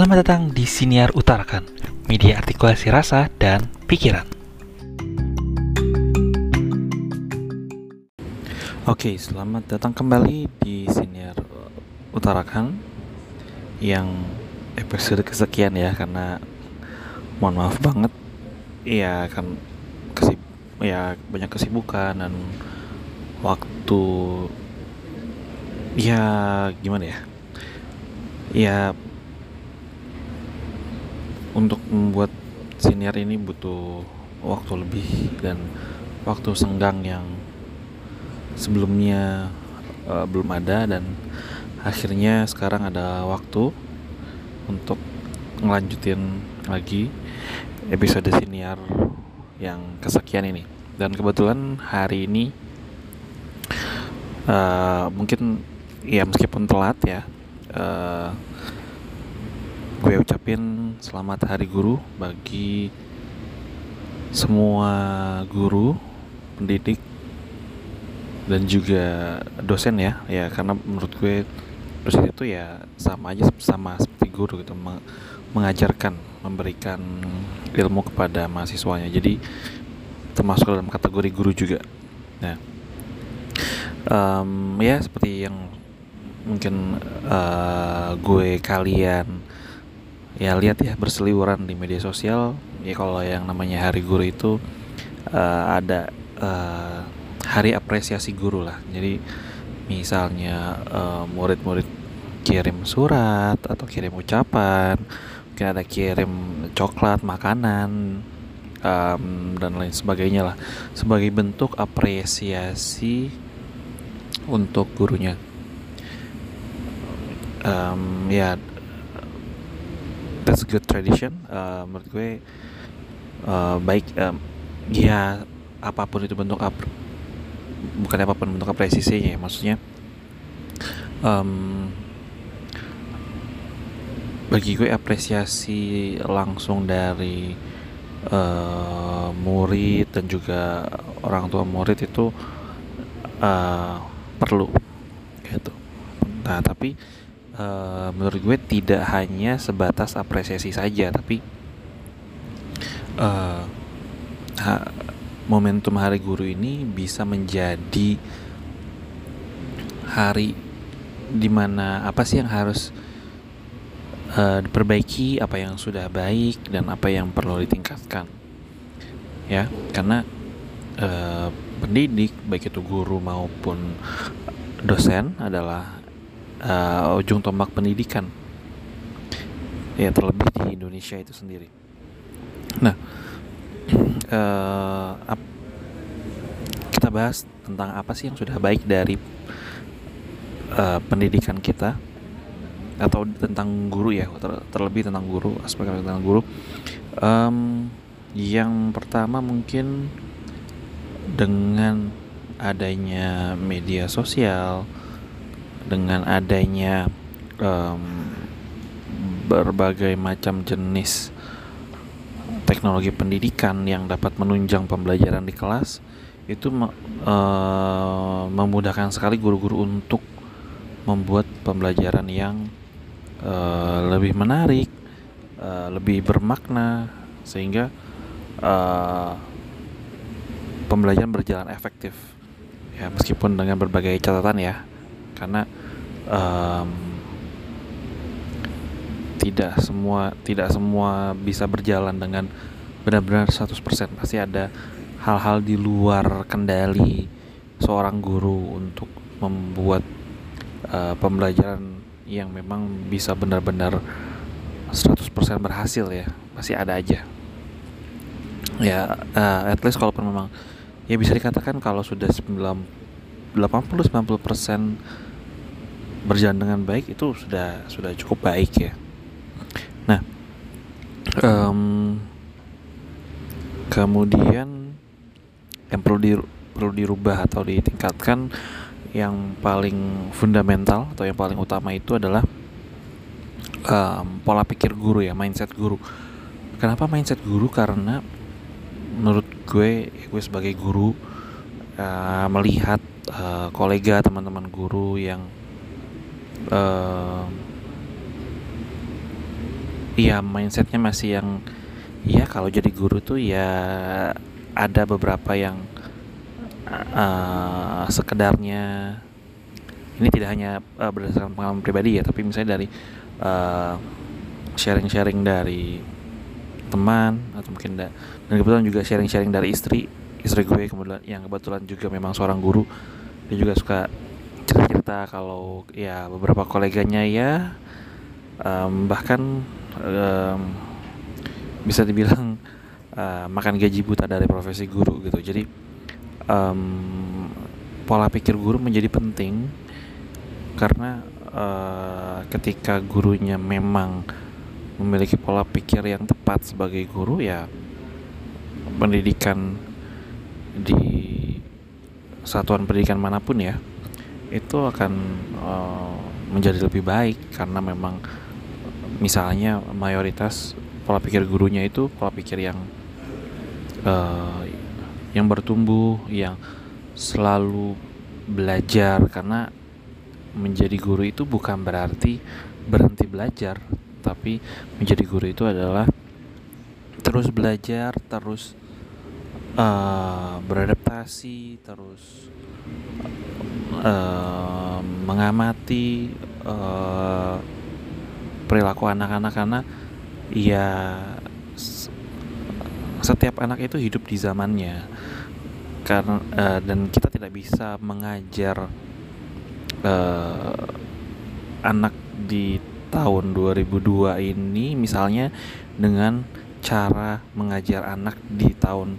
Selamat datang di Siniar Utarakan, media artikulasi rasa dan pikiran. Oke, selamat datang kembali di Siniar Utarakan yang episode kesekian ya karena mohon maaf banget. Ya kan kesib ya banyak kesibukan dan waktu ya gimana ya? Ya untuk membuat siniar ini butuh waktu lebih dan waktu senggang yang sebelumnya uh, belum ada dan akhirnya sekarang ada waktu untuk ngelanjutin lagi episode siniar yang kesekian ini. Dan kebetulan hari ini uh, mungkin ya meskipun telat ya uh, gue ucapin selamat hari guru bagi semua guru pendidik dan juga dosen ya. Ya karena menurut gue dosen itu ya sama aja sama seperti guru gitu mengajarkan memberikan ilmu kepada mahasiswanya. Jadi termasuk dalam kategori guru juga. Nah um, ya seperti yang mungkin uh, gue kalian ya lihat ya berseliweran di media sosial. Ya kalau yang namanya hari guru itu uh, ada uh, hari apresiasi guru lah. Jadi misalnya uh, murid-murid kirim surat atau kirim ucapan mungkin ada kirim coklat makanan um, dan lain sebagainya lah. Sebagai bentuk apresiasi untuk gurunya. Um, ya that's good tradition uh, menurut gue uh, baik um, ya apa pun itu bentuk ap bukan apa pun bentuk apresiasinya ya maksudnya um, bagi gue apresiasi langsung dari uh, murid dan juga orang tua murid itu uh, perlu gitu. Nah tapi uh, menurut gue tidak hanya sebatas apresiasi saja tapi uh, ha, momentum hari guru ini bisa menjadi hari di mana apa sih yang harus uh, diperbaiki apa yang sudah baik dan apa yang perlu ditingkatkan. Ya karena uh, pendidik baik itu guru maupun dosen adalah uh, ujung tombak pendidikan ya terlebih di Indonesia itu sendiri. Nah, uh, kita bahas tentang apa sih yang sudah baik dari uh, pendidikan kita atau tentang guru ya ter terlebih tentang guru aspek tentang guru um, yang pertama mungkin dengan adanya media sosial dengan adanya um, berbagai macam jenis teknologi pendidikan yang dapat menunjang pembelajaran di kelas itu uh, memudahkan sekali guru-guru untuk membuat pembelajaran yang uh, lebih menarik, uh, lebih bermakna sehingga uh, pembelajaran berjalan efektif. Ya meskipun dengan berbagai catatan ya karena um, tidak semua tidak semua bisa berjalan dengan benar-benar 100% pasti ada hal-hal di luar kendali seorang guru untuk membuat uh, pembelajaran yang memang bisa benar-benar 100% berhasil ya. Pasti ada aja. Ya uh, at least kalaupun memang ya bisa dikatakan kalau sudah 90 80-90% berjalan dengan baik itu sudah sudah cukup baik ya. Nah um, kemudian yang perlu di, perlu dirubah atau ditingkatkan yang paling fundamental atau yang paling utama itu adalah um, pola pikir guru ya mindset guru. Kenapa mindset guru? Karena menurut gue gue sebagai guru uh, melihat uh, kolega teman-teman guru yang uh, Iya mindsetnya masih yang ya kalau jadi guru tuh ya ada beberapa yang uh, sekedarnya. Ini tidak hanya uh, berdasarkan pengalaman pribadi ya tapi misalnya dari uh, sharing-sharing dari teman atau mungkin da dan kebetulan juga sharing-sharing dari istri istri gue kemudian yang kebetulan juga memang seorang guru. Dia juga suka cerita-cerita kalau ya beberapa koleganya ya um, bahkan um, bisa dibilang uh, makan gaji buta dari profesi guru gitu. Jadi um, pola pikir guru menjadi penting karena uh, ketika gurunya memang memiliki pola pikir yang tepat sebagai guru ya pendidikan di satuan pendidikan mana pun ya itu akan uh, menjadi lebih baik karena memang misalnya mayoritas pola pikir gurunya itu pola pikir yang uh, yang bertumbuh yang selalu belajar karena menjadi guru itu bukan berarti berhenti belajar tapi menjadi guru itu adalah terus belajar terus uh, beradaptasi terus uh, mengamati uh, perilaku anak-anak karena ya setiap anak itu hidup di zamannya. Karena uh, dan kita tidak bisa mengajar uh, anak di tahun 2002 ini misalnya dengan cara mengajar anak di tahun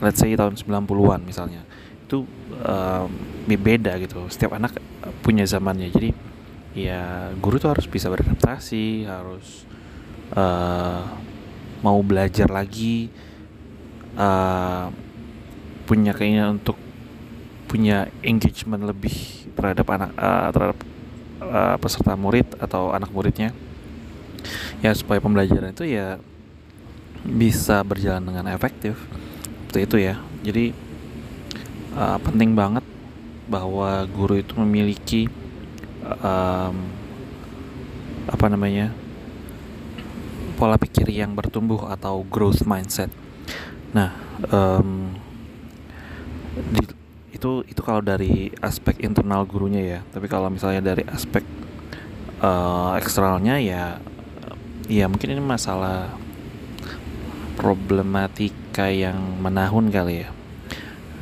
let's say tahun 90-an misalnya itu uh, beda gitu. Setiap anak punya zamannya. Jadi ya guru tuh harus bisa beradaptasi harus uh, mau belajar lagi uh, punya keinginan untuk punya engagement lebih terhadap anak uh, terhadap uh, peserta murid atau anak muridnya. Ya supaya pembelajaran itu ya bisa berjalan dengan efektif. Seperti itu ya. Jadi uh, penting banget bahwa guru itu memiliki um, apa namanya pola pikir yang bertumbuh atau growth mindset. Nah, um, di, itu itu kalau dari aspek internal gurunya ya. Tapi kalau misalnya dari aspek uh, eksternalnya ya, ya mungkin ini masalah problematika yang menahun kali ya.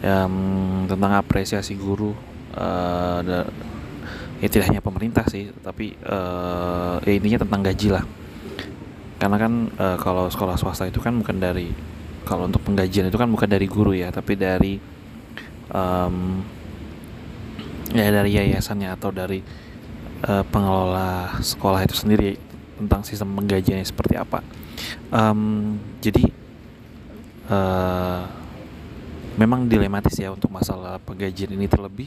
Um, tentang apresiasi guru uh, ya tidak hanya pemerintah sih tapi uh, ya intinya tentang gaji lah. Karena kan uh, kalau sekolah swasta itu kan bukan dari kalau untuk penggajian itu kan bukan dari guru ya tapi dari um, ya dari yayasannya atau dari uh, pengelola sekolah itu sendiri tentang sistem penggajiannya seperti apa. Um, jadi memang dilematis ya untuk masalah penggajian ini terlebih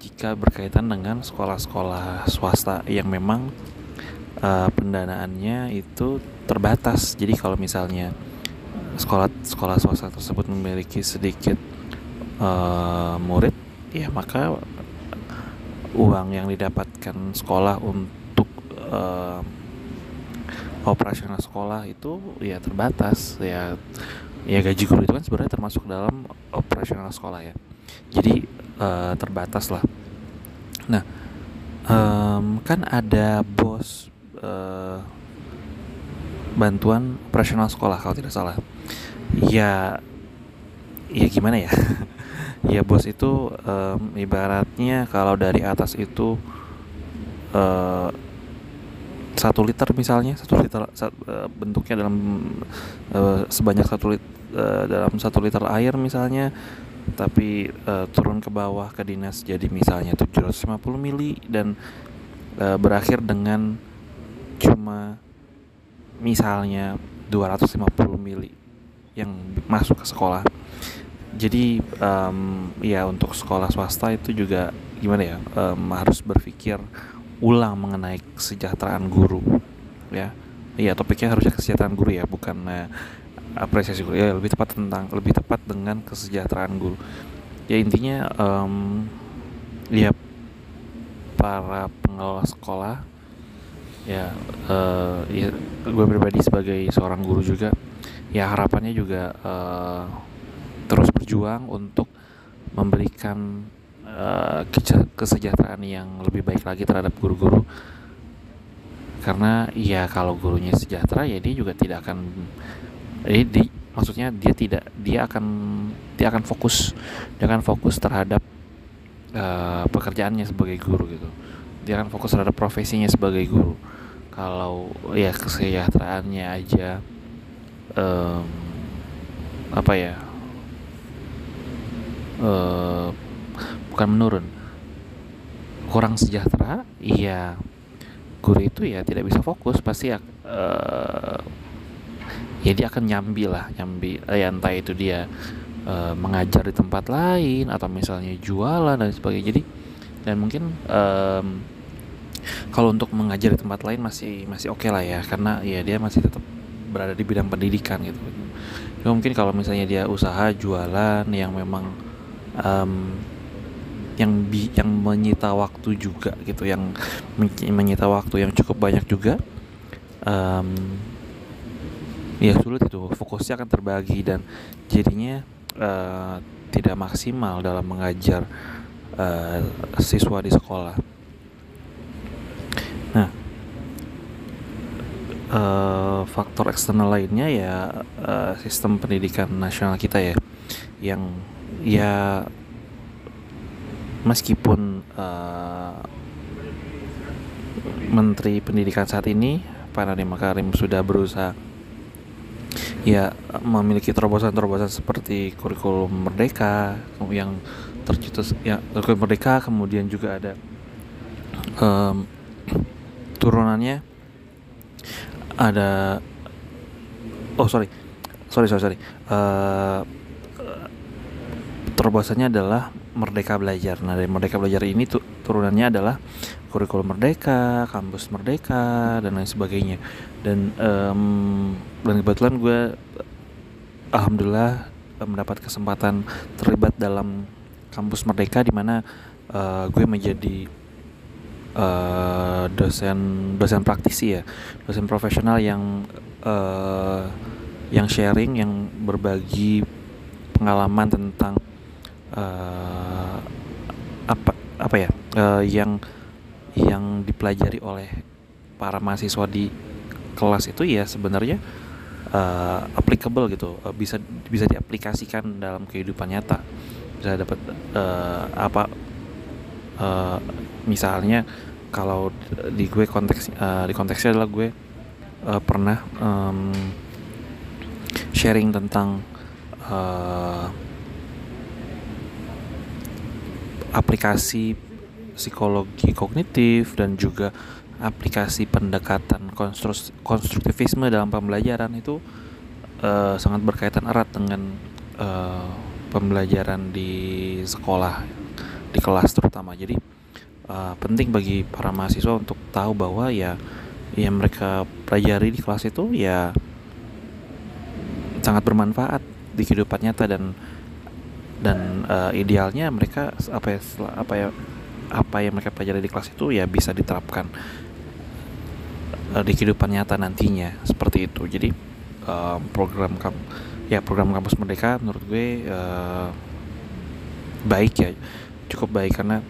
jika berkaitan dengan sekolah-sekolah swasta yang memang uh, pendanaannya itu terbatas. Jadi kalau misalnya sekolah sekolah swasta tersebut memiliki sedikit uh, murid, ya maka uang yang didapatkan sekolah untuk uh, operasional sekolah itu ya terbatas ya ya gaji guru itu kan sebenarnya termasuk dalam operasional sekolah ya. Jadi uh, terbatas lah. Nah um, kan ada bos uh, bantuan operasional sekolah kalau tidak salah. Ya ya gimana ya? Ya bos itu um, ibaratnya kalau dari atas itu uh, satu liter misalnya satu liter uh, bentuknya dalam uh, sebanyak satu liter uh, dalam satu liter air misalnya tapi uh, turun ke bawah ke dinas jadi misalnya 750 mili dan uh, berakhir dengan cuma misalnya 250 mili yang masuk ke sekolah. Jadi um, ya untuk sekolah swasta itu juga gimana ya um, harus berpikir ulang mengenai kesejahteraan guru ya. Iya topiknya harusnya kesejahteraan guru ya bukan uh, apresiasi guru. Ya lebih tepat tentang lebih tepat dengan kesejahteraan guru. Ya intinya um, ya para pengelola sekolah ya, uh, ya gue pribadi sebagai seorang guru juga ya harapannya juga uh, terus berjuang untuk memberikan uh, kesejahteraan yang lebih baik lagi terhadap guru-guru. Karena ya kalau gurunya sejahtera ya dia juga tidak akan eh, di, maksudnya dia tidak dia akan dia akan fokus dia akan fokus terhadap uh, pekerjaannya sebagai guru gitu. Dia akan fokus terhadap profesinya sebagai guru. Kalau ya kesejahteraannya aja um, apa ya uh, bukan menurun. Kurang sejahtera iya. Guru itu ya tidak bisa fokus pasti ya uh, ya dia akan nyambi lah nyambi ya entah itu dia uh, mengajar di tempat lain atau misalnya jualan dan sebagainya. Jadi dan mungkin um, kalau untuk mengajar di tempat lain masih masih oke okay lah ya karena ya dia masih tetap berada di bidang pendidikan gitu. Ya, mungkin kalau misalnya dia usaha jualan yang memang um, yang bi yang menyita waktu juga gitu yang menyita waktu yang cukup banyak juga um, ya sulit itu fokusnya akan terbagi dan jadinya uh, tidak maksimal dalam mengajar uh, siswa di sekolah. Nah, uh, faktor eksternal lainnya ya uh, sistem pendidikan nasional kita ya, yang ya meskipun uh, Menteri Pendidikan saat ini Pak Nadiem Makarim sudah berusaha ya memiliki terobosan-terobosan seperti kurikulum merdeka yang tercetus ya kurikulum merdeka kemudian juga ada um, turunannya. Ada oh sorry sorry sorry sorry uh, terobosannya adalah merdeka belajar nah dari merdeka belajar ini tuh turunannya adalah kurikulum merdeka, kampus merdeka dan lain sebagainya. Dan um, dan kebetulan gue alhamdulillah mendapat kesempatan terlibat dalam kampus merdeka di mana uh, gue menjadi uh, dosen dosen praktisi ya, dosen profesional yang uh, yang sharing, yang berbagi pengalaman tentang uh, apa apa ya? Uh, yang yang dipelajari oleh para mahasiswa di kelas itu ya sebenarnya uh, applicable gitu. Uh, bisa bisa diaplikasikan dalam kehidupan nyata. Bisa dapat uh, apa uh, misalnya kalau di gue konteks uh, di konteksnya adalah gue uh, pernah um, sharing tentang uh, aplikasi psikologi kognitif dan juga aplikasi pendekatan konstruktivisme dalam pembelajaran itu uh, sangat berkaitan erat dengan uh, pembelajaran di sekolah di kelas terutama. Jadi uh, penting bagi para mahasiswa untuk tahu bahwa ya yang mereka pelajari di kelas itu ya sangat bermanfaat di kehidupan nyata dan dan uh, idealnya mereka apa ya apa ya apa yang mereka pelajari di kelas itu ya bisa diterapkan uh, di kehidupan nyata nantinya seperti itu. Jadi uh, program kam ya program kampus merdeka menurut gue uh, baik ya cukup baik karena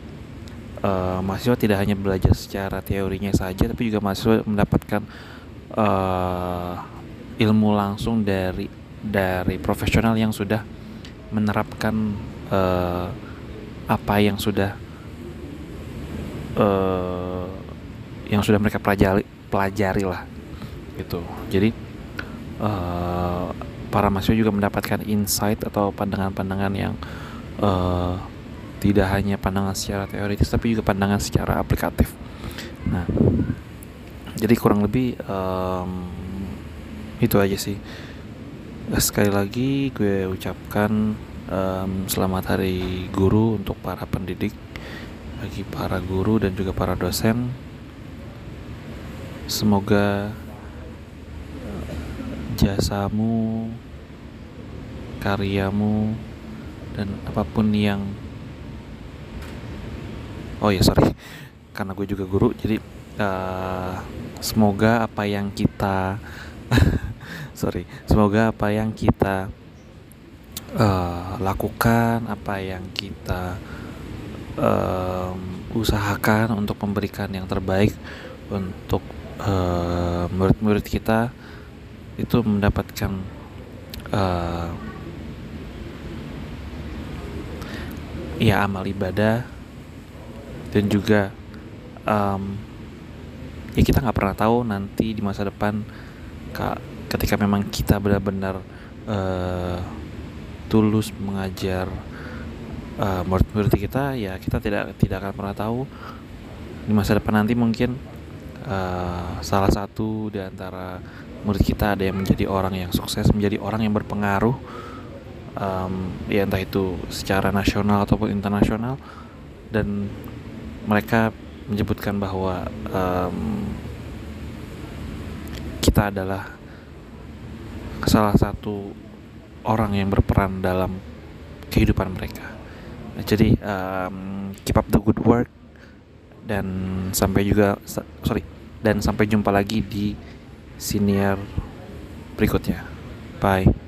uh, mahasiswa tidak hanya belajar secara teorinya saja tapi juga mahasiswa mendapatkan uh, ilmu langsung dari dari profesional yang sudah menerapkan uh, apa yang sudah uh, yang sudah mereka pelajari pelajari lah gitu. Jadi uh, para mahasiswa juga mendapatkan insight atau pandangan-pandangan yang uh, tidak hanya pandangan secara teoritis tapi juga pandangan secara aplikatif. Nah jadi kurang lebih um, itu aja sih sekali lagi gue ucapkan um, selamat hari guru untuk para pendidik bagi para guru dan juga para dosen. Semoga jasamu karyamu dan apa pun yang oh ya sorry karena gue juga guru jadi uh, semoga apa yang kita sorry. Semoga apa yang kita uh, lakukan apa yang kita um, usahakan untuk memberikan yang terbaik untuk uh, murid-murid kita itu mendapatkan uh, ya amal ibadah dan juga um, ya kita nggak pernah tahu nanti di masa depan kak ketika memang kita benar-benar uh, tulus mengajar uh, murid-murid kita ya kita tidak tidak akan pernah tahu di masa depan nanti mungkin uh, salah satu di antara murid kita ada yang menjadi orang yang sukses menjadi orang yang berpengaruh um, ya entah itu secara nasional ataupun internasional. Dan mereka menyebutkan bahwa um, kita adalah salah satu orang yang berperan dalam kehidupan mereka. Nah, jadi um, keep up the good work dan sampai juga sorry dan sampai jumpa lagi di senior berikutnya. Bye.